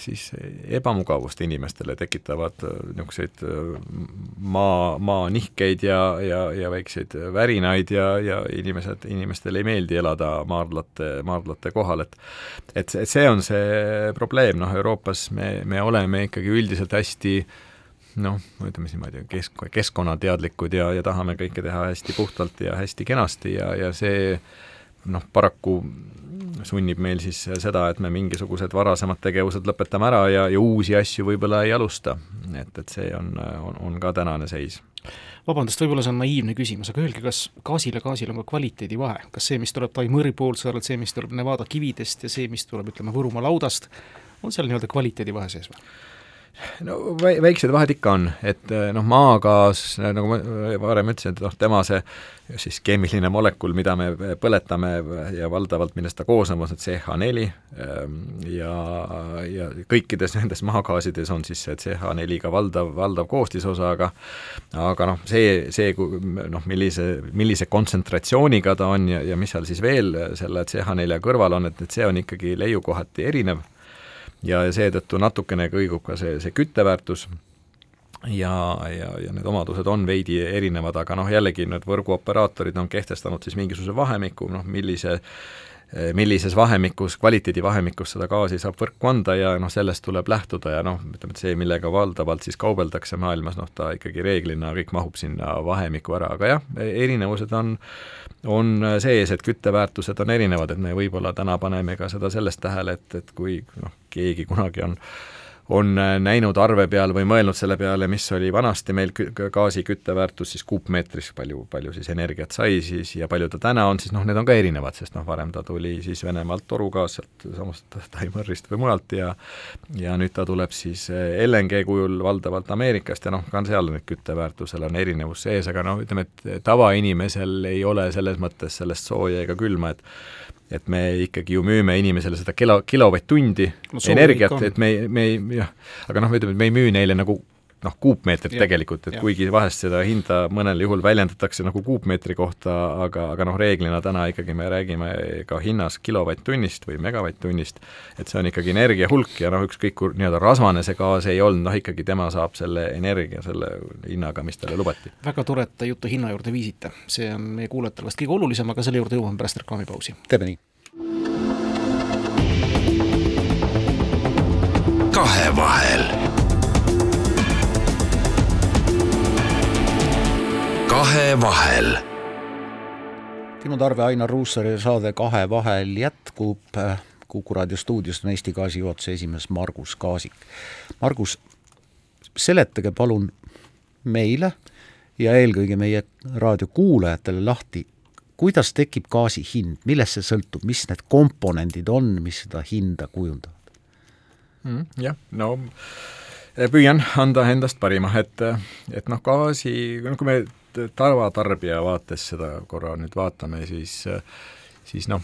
siis ebamugavust inimestele, tekitavad äh, niisuguseid äh, maa, maanihkeid ja, ja, ja väikseid värinaid ja, ja inimesed, inimestele ei meeldi elada maardlate, maardlate kohal, et et, et see on see probleem, noh, Euroopas me, me oleme ikkagi üldiselt hästi noh, ütleme siis niimoodi, kesk-, keskkonnateadlikud ja, ja tahame kõike teha hästi puhtalt ja hästi kenasti ja, ja see noh, paraku sunnib meil siis seda, et me mingisugused varasemad tegevused lõpetame ära ja, ja uusi asju võib-olla ei alusta. et, et see on, on, on ka tänane seis. vabandust, võib-olla see on naiivne küsimus, aga öelge, kas gaasil ja gaasil on ka kvaliteedivahe, kas see, mis tuleb Taimõri poolsaarelt, see, mis tuleb Nevada kividest ja see, mis tuleb, ütleme, Võrumaa laudast, on seal nii-öelda kvaliteedivahe sees või? No väiksed vahed ikka on, et eh, noh, maagaas, nagu ma varem ütlesin, et noh, tema see siis keemiline molekul, mida me põletame ja valdavalt, millest ta koosneb, on see CH4 ehm, ja, ja kõikides nendes maagaasides on siis see CH4 ka valdav, valdav koostisosa, aga aga noh, see, see, noh, millise, millise kontsentratsiooniga ta on ja, ja mis seal siis veel selle CH4 kõrval on, et, et see on ikkagi leiukohati erinev ja, ja seetõttu natukene kõigub ka see, see kütteväärtus. Ja, ja, ja need omadused on veidi erinevad, aga noh, jällegi need võrguoperaatorid on kehtestanud siis mingisuguse vahemiku, noh millise millises vahemikus, kvaliteedivahemikus seda gaasi saab võrku anda ja noh, sellest tuleb lähtuda ja noh, ütleme, et see, millega valdavalt siis kaubeldakse maailmas, noh ta ikkagi reeglina kõik mahub sinna vahemikku ära, aga jah, erinevused on on sees, et kütteväärtused on erinevad, et me võib-olla täna paneme ka seda sellest tähele, et, et kui noh, keegi kunagi on on näinud arve peal või mõelnud selle peale, mis oli vanasti meil gaasi kütteväärtus siis kuupmeetris, palju, palju siis energiat sai siis ja palju ta täna on, siis noh, need on ka erinevad, sest noh, varem ta tuli siis Venemaalt torugaas sealt samast Taimõrist või mujalt ja ja nüüd ta tuleb siis LNG kujul valdavalt Ameerikast ja noh, ka seal nüüd kütteväärtusel on erinevus sees, aga noh, ütleme, et tavainimesel ei ole selles mõttes sellest sooja ega külma, et et me ikkagi ju müüme inimesele seda kilo, kilovatt-tundi no, energiat, et me, me ei, jah, aga noh, ütleme, et me ei müü neile nagu noh, kuupmeetrit Ja, tegelikult, et ja. kuigi vahest seda hinda mõnel juhul väljendatakse nagu kuupmeetri kohta, aga, aga noh, reeglina täna ikkagi me räägime ka hinnas kilovatt-tunnist või megavatt-tunnist, et see on ikkagi energia hulk ja noh, ükskõik kui nii-öelda rasvane see gaas ei olnud, noh ikkagi tema saab selle energia selle hinnaga, mis talle lubati. väga tore, et te juttu hinna juurde viisite, see on meie kuulajatele vast kõige olulisem, aga selle juurde jõuame pärast reklaamipausi. teeme nii. kahevahel. Kahevahel. Timo Tarve, Ainar Ruussaare saade Kahevahel jätkub. Kuku raadio stuudios on Eesti Gaasi juhatuse esimees Margus Kaasik. Margus, seletage palun meile ja eelkõige meie raadiokuulajatele lahti, kuidas tekib gaasi hind, millest see sõltub, mis need komponendid on, mis seda hinda kujundavad? mm,. jah, no püüan anda endast parima, et, et noh, gaasi, no kui me tavatarbija vaates seda korra nüüd vaatame, siis siis noh,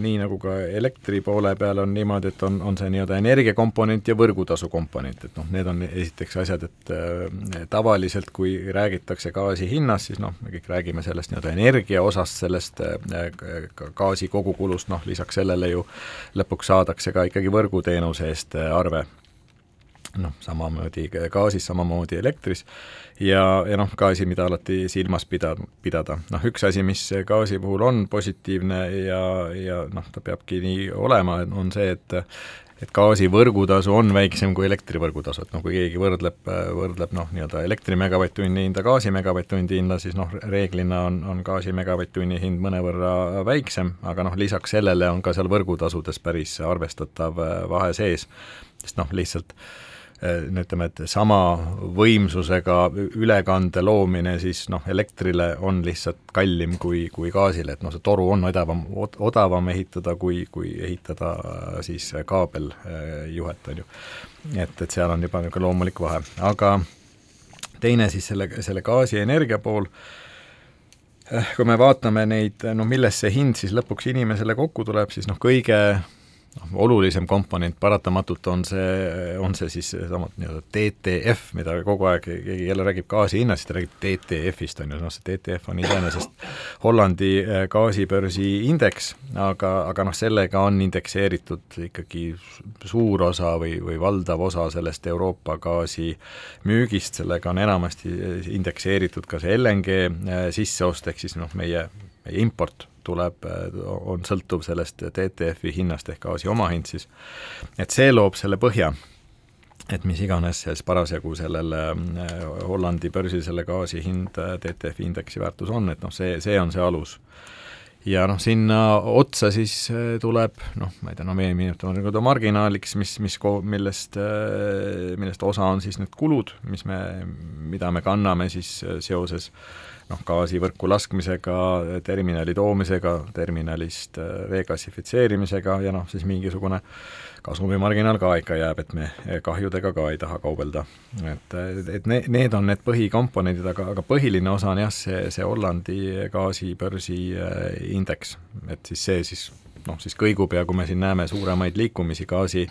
nii nagu ka elektri poole peal on niimoodi, et on, on see nii-öelda energiakomponent ja võrgutasu komponent, et noh, need on esiteks asjad, et äh, tavaliselt kui räägitakse gaasi hinnast, siis noh, me kõik räägime sellest nii-öelda energia osast, sellest äh, gaasi kogukulust, noh lisaks sellele ju lõpuks saadakse ka ikkagi võrguteenuse eest arve noh, samamoodi gaasis, samamoodi elektris. Ja, ja noh, gaasi, mida alati silmas pida, pidada. noh, üks asi, mis gaasi puhul on positiivne ja, ja noh, ta peabki nii olema, on see, et et gaasi võrgutasu on väiksem kui elektri võrgutasu, et noh, kui keegi võrdleb, võrdleb noh, nii-öelda elektri megavatt-tunni hinda gaasi megavatt-tundi hinda, siis noh, reeglina on, on gaasi megavatt-tunni hind mõnevõrra väiksem, aga noh, lisaks sellele on ka seal võrgutasudes päris arvestatav vahe sees, sest noh, lihtsalt äh, no ütleme, et sama võimsusega ülekande loomine siis noh, elektrile on lihtsalt kallim kui, kui gaasile, et noh, see toru on odavam, odavam ehitada, kui, kui ehitada siis kaabeljuhet, on ju. et, et seal on juba niisugune loomulik vahe, aga teine siis selle, selle gaasienergia pool, kui me vaatame neid, no millest see hind siis lõpuks inimesele kokku tuleb, siis noh, kõige noh, olulisem komponent paratamatult on see, on see siis seesama nii-öelda TTF, mida kogu aeg keegi jälle räägib gaasi hinnast, siis ta räägib TTF-ist, on ju, noh see TTF on iseenesest Hollandi äh, gaasibörsi indeks, aga, aga noh, sellega on indekseeritud ikkagi suur osa või, või valdav osa sellest Euroopa gaasi müügist, sellega on enamasti indekseeritud ka see LNG äh, sisseost, ehk siis noh, meie, meie import tuleb, on sõltuv sellest TTF-i hinnast ehk gaasi omahind siis, et see loob selle põhja, et mis iganes siis parasjagu sellel Hollandi börsil selle gaasi hind TTF-i indeksi väärtus on, et noh, see, see on see alus. Ja noh, sinna otsa siis tuleb noh, ma ei tea, no meie nimetame nagu marginaaliks, mis, mis, millest, millest osa on siis need kulud, mis me, mida me kanname siis seoses noh, gaasivõrku laskmisega, terminali toomisega, terminalist vee gassifitseerimisega ja noh, siis mingisugune kasumimarginaal ka ikka jääb, et me kahjudega ka ei taha kaubelda. et, et ne-, need on need põhikomponendid, aga, aga põhiline osa on jah, see, see Hollandi gaasibörsi indeks, et siis see siis noh, siis kõigub ja kui me siin näeme suuremaid liikumisi gaasi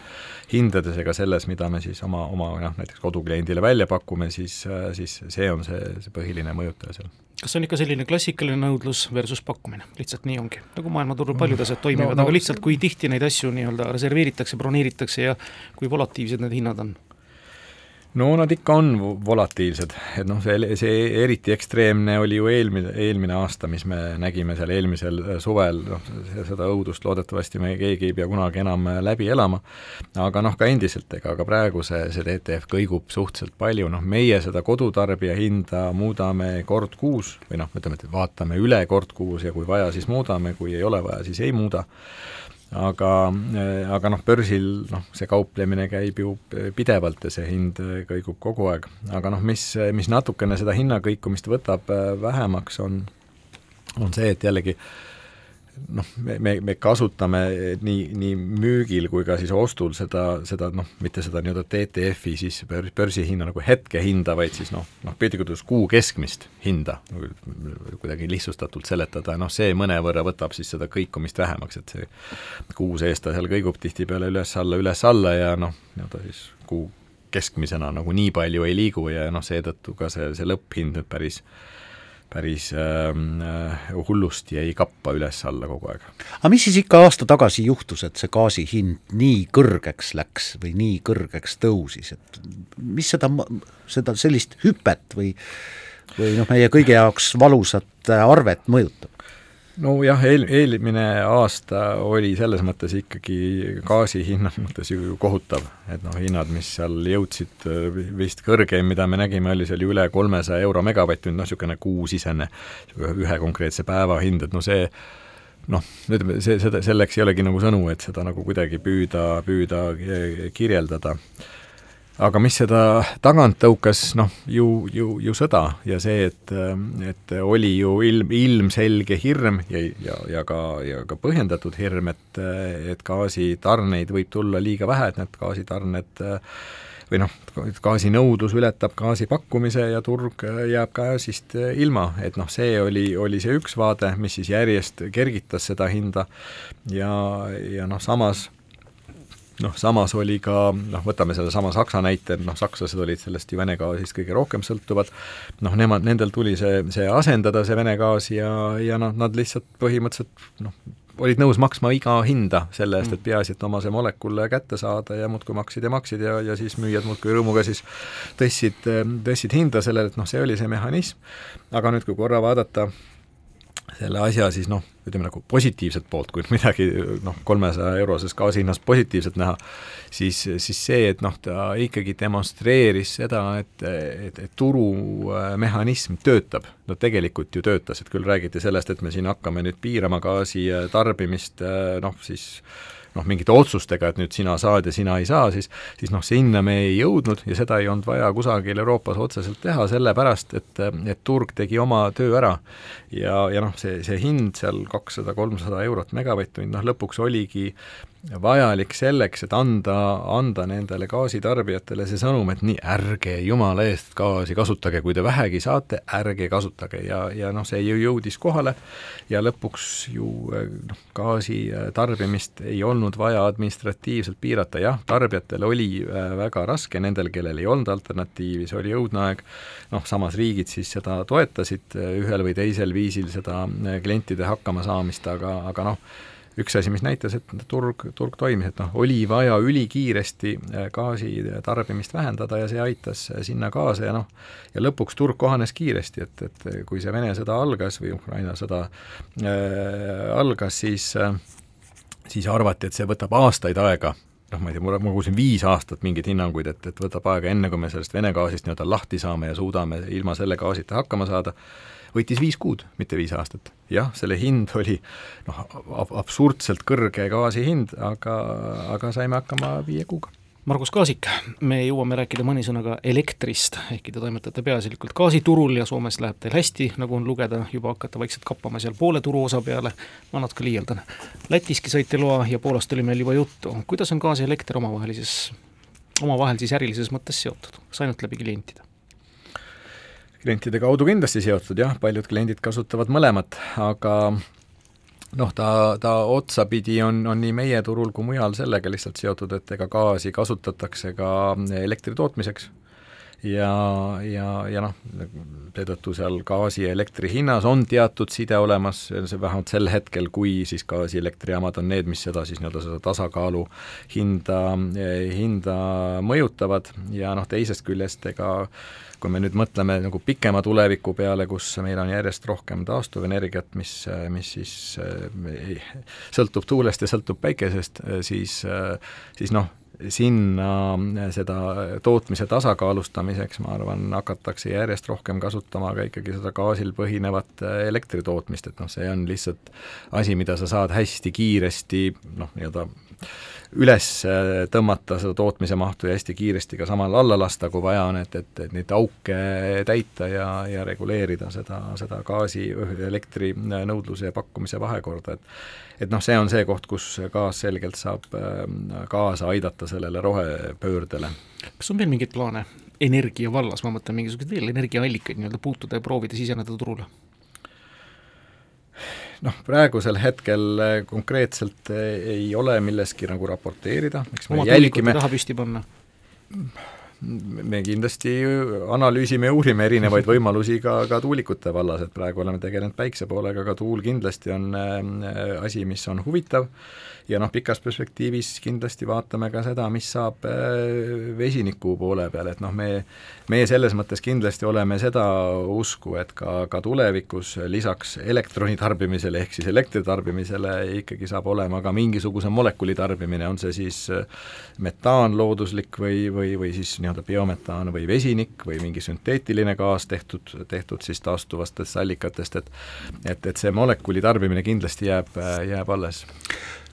hindades ega selles, mida me siis oma, oma noh, näiteks kodukliendile välja pakume, siis, siis see on see, see põhiline mõjutaja seal kas see on ikka selline klassikaline nõudlus versus pakkumine, lihtsalt nii ongi, nagu maailmaturul paljud asjad toimivad no,, no, aga lihtsalt kui tihti neid asju nii-öelda reserveeritakse, broneeritakse ja kui volatiivsed need hinnad on? No nad ikka on volatiilsed, et noh, see, see eriti ekstreemne oli ju eelmine, eelmine aasta, mis me nägime seal eelmisel äh, suvel, noh, seda õudust loodetavasti me keegi ei pea kunagi enam äh, läbi elama, aga noh, ka endiselt, ega ka praegu see, see DTF kõigub suhteliselt palju, noh, meie seda kodutarbija hinda muudame kord kuus või noh, ütleme, et vaatame üle kord kuus ja kui vaja, siis muudame, kui ei ole vaja, siis ei muuda aga, aga noh, börsil noh, see kauplemine käib ju pidevalt ja see hind kõigub kogu aeg, aga noh, mis, mis natukene seda hinnakõikumist võtab vähemaks, on, on see, et jällegi äh, noh, me, me, me kasutame nii, nii müügil kui ka siis ostul seda, seda noh, mitte seda nii-öelda TTF-i siis börsihinna nagu hetkehinda, vaid siis noh, noh piltlikult öeldes kuu keskmist hinda, kuidagi lihtsustatult seletada, noh see mõnevõrra võtab siis seda kõikumist vähemaks, et see kuu sees ta seal kõigub tihtipeale üles-alla, üles-alla ja noh, nii-öelda siis kuu keskmisena nagu nii palju ei liigu ja noh, seetõttu ka see, see lõpphind nüüd päris päris äh, hullusti ei kappa üles-alla kogu aeg. aga mis siis ikka aasta tagasi juhtus, et see gaasi hind nii kõrgeks läks või nii kõrgeks tõusis, et mis seda, seda sellist hüpet või või noh, meie kõigi jaoks valusat arvet mõjutab? Nojah, eel, eelmine aasta oli selles mõttes ikkagi gaasi hinna mõttes ju kohutav, et noh, hinnad, mis seal jõudsid, vist kõrgeim, mida me nägime, oli seal ju üle kolmesaja euro megavatt-tund, noh niisugune kuusisene ühe konkreetse päeva hind, et no see noh, ütleme, see, seda, selleks ei olegi nagu sõnu, et seda nagu kuidagi püüda, püüda kirjeldada aga mis seda tagant tõukas, noh, ju, ju, ju sõda ja see, et, et oli ju ilm, ilmselge hirm ja, ja, ja ka, ja ka põhjendatud hirm, et, et gaasitarneid võib tulla liiga vähe, et need gaasitarned või noh, gaasinõudlus ületab gaasi pakkumise ja turg jääb gaasist ilma, et noh, see oli, oli see üks vaade, mis siis järjest kergitas seda hinda. Ja, ja noh, samas noh, samas oli ka noh, võtame sellesama Saksa näite, noh, sakslased olid sellest ju Vene gaasist kõige rohkem sõltuvad, noh, nemad, nendel tuli see, see asendada, see Vene gaas ja, ja noh, nad lihtsalt põhimõtteliselt noh, olid nõus maksma iga hinda selle eest, et peaasi, et oma see molekul kätte saada ja muudkui maksid ja maksid ja, ja siis müüjad muudkui rõõmuga siis tõstsid, tõstsid hinda sellele, et noh, see oli see mehhanism, aga nüüd, kui korra vaadata selle asja siis noh, ütleme nagu positiivset poolt, kui midagi noh, kolmesaja euroses gaasi hinnas positiivset näha, siis, siis see, et noh, ta ikkagi demonstreeris seda, et, et, et turumehhanism töötab. no tegelikult ju töötas, et küll räägiti sellest, et me siin hakkame nüüd piirama gaasi tarbimist, noh siis noh, mingite otsustega, et nüüd sina saad ja sina ei saa, siis siis noh, sinna me ei jõudnud ja seda ei olnud vaja kusagil Euroopas otseselt teha, sellepärast et, et turg tegi oma töö ära. ja, ja noh, see, see hind seal kakssada, kolmsada eurot megavatt-tund, noh lõpuks oligi vajalik selleks, et anda, anda nendele gaasitarbijatele see sõnum, et nii, ärge jumala eest gaasi kasutage, kui te vähegi saate, ärge kasutage. Ja, ja noh, see ju jõudis kohale ja lõpuks ju noh, gaasi tarbimist ei olnud vaja administratiivselt piirata, jah, tarbijatel oli äh, väga raske, nendel, kellel ei olnud alternatiivi, see oli õudne aeg, noh, samas riigid siis seda toetasid ühel või teisel viisil, seda klientide hakkamasaamist, aga, aga noh, üks asi, mis näitas, et turg, turg toimis, et noh, oli vaja ülikiiresti äh, gaasi tarbimist vähendada ja see aitas äh, sinna kaasa ja noh, ja lõpuks turg kohanes kiiresti, et, et kui see Vene sõda algas või Ukraina sõda äh, algas, siis äh, siis arvati, et see võtab aastaid aega, noh, ma ei tea, ma kuulsin viis aastat mingeid hinnanguid, et, et võtab aega, enne kui me sellest Vene gaasist nii-öelda lahti saame ja suudame ilma selle gaasita hakkama saada, võttis viis kuud, mitte viis aastat. jah, selle hind oli noh, absurdselt kõrge gaasi hind, aga, aga saime hakkama viie kuuga Margus Kaasik, me jõuame rääkida mõni sõnaga elektrist, ehkki te toimetate peaasjalikult gaasiturul ja Soomes läheb teil hästi, nagu on lugeda, juba hakkate vaikselt kappama seal poole turuosa peale, ma natuke liialdan. Lätiski saite loa ja Poolast oli meil juba juttu, kuidas on gaas ja elekter omavahelises, omavahel siis ärilises mõttes seotud, kas ainult läbi klientide? Klientide kaudu kindlasti seotud jah, paljud kliendid kasutavad mõlemat, aga noh, ta, ta otsapidi on, on nii meie turul kui mujal sellega lihtsalt seotud, et ega gaasi kasutatakse ka elektri tootmiseks. Ja, ja, ja noh, seetõttu seal gaasi ja elektri hinnas on teatud side olemas, see vähemalt sel hetkel, kui siis gaasielektrijaamad on need, mis seda siis nii-öelda seda tasakaalu hinda, hinda mõjutavad. Ja noh, teisest küljest ega kui me nüüd mõtleme nagu pikema tuleviku peale, kus meil on järjest rohkem taastuvenergiat, mis, mis siis äh, sõltub tuulest ja sõltub päikesest, siis, siis noh, sinna seda tootmise tasakaalustamiseks, ma arvan, hakatakse järjest rohkem kasutama ka ikkagi seda gaasil põhinevat elektritootmist, et noh, see on lihtsalt asi, mida sa saad hästi kiiresti noh, nii-öelda üles tõmmata seda tootmise mahtu ja hästi kiiresti ka samal alla lasta, kui vaja on, et, et, et neid auke täita ja, ja reguleerida seda, seda gaasi, elektri nõudluse ja pakkumise vahekorda, et et noh, see on see koht, kus gaas selgelt saab ähm, kaasa aidata sellele rohepöördele. kas on veel mingeid plaane energia vallas, ma mõtlen mingisuguseid veel energiaallikaid nii-öelda puutuda ja proovida siseneda turule? Noh, praegusel hetkel äh, konkreetselt äh, ei ole milleski nagu raporteerida, eks me oma jälgime taha püsti panna? me kindlasti analüüsime ja uurime erinevaid võimalusi ka, ka tuulikute vallas, et praegu oleme tegelenud päikse poolega, aga tuul kindlasti on äh, asi, mis on huvitav ja noh, pikas perspektiivis kindlasti vaatame ka seda, mis saab äh, vesiniku poole peal, et noh, me, meie selles mõttes kindlasti oleme seda usku, et ka, ka tulevikus lisaks elektroni tarbimisele ehk siis elektri tarbimisele ikkagi saab olema ka mingisuguse molekuli tarbimine, on see siis äh, metaan looduslik või, või, või siis nii-öelda biometaan või vesinik või mingi sünteetiline gaas tehtud, tehtud siis taastuvastest allikatest, et et, et see molekuli tarbimine kindlasti jääb, jääb alles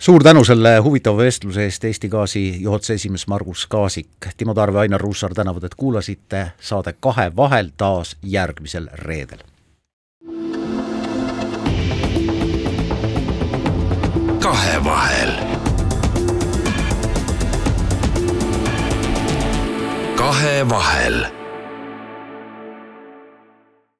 suur tänu selle huvitava vestluse eest, Eesti Gaasi juhatuse esimees Margus Kaasik. Timo Tarve, Ainar Ruussaar tänavad, et kuulasite saade Kahe vahel taas järgmisel reedel. kahevahel. kahevahel